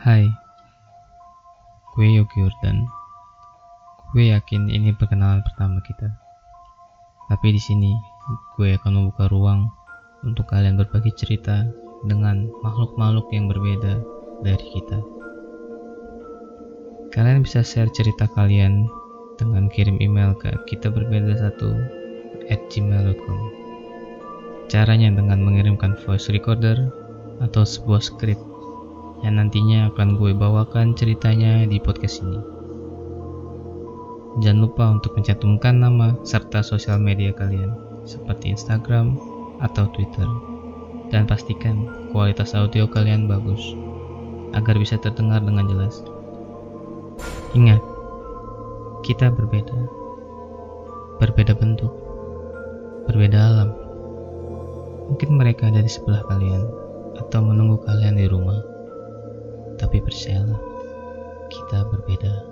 Hai, gue Yogi Urdan. Gue yakin ini perkenalan pertama kita. Tapi di sini gue akan membuka ruang untuk kalian berbagi cerita dengan makhluk-makhluk yang berbeda dari kita. Kalian bisa share cerita kalian dengan kirim email ke kita berbeda satu at gmail.com. Caranya dengan mengirimkan voice recorder atau sebuah script yang nantinya akan gue bawakan ceritanya di podcast ini. Jangan lupa untuk mencantumkan nama serta sosial media kalian seperti Instagram atau Twitter. Dan pastikan kualitas audio kalian bagus agar bisa terdengar dengan jelas. Ingat, kita berbeda. Berbeda bentuk, berbeda alam. Mungkin mereka ada di sebelah kalian atau menunggu kalian di rumah. Percayalah, kita berbeda.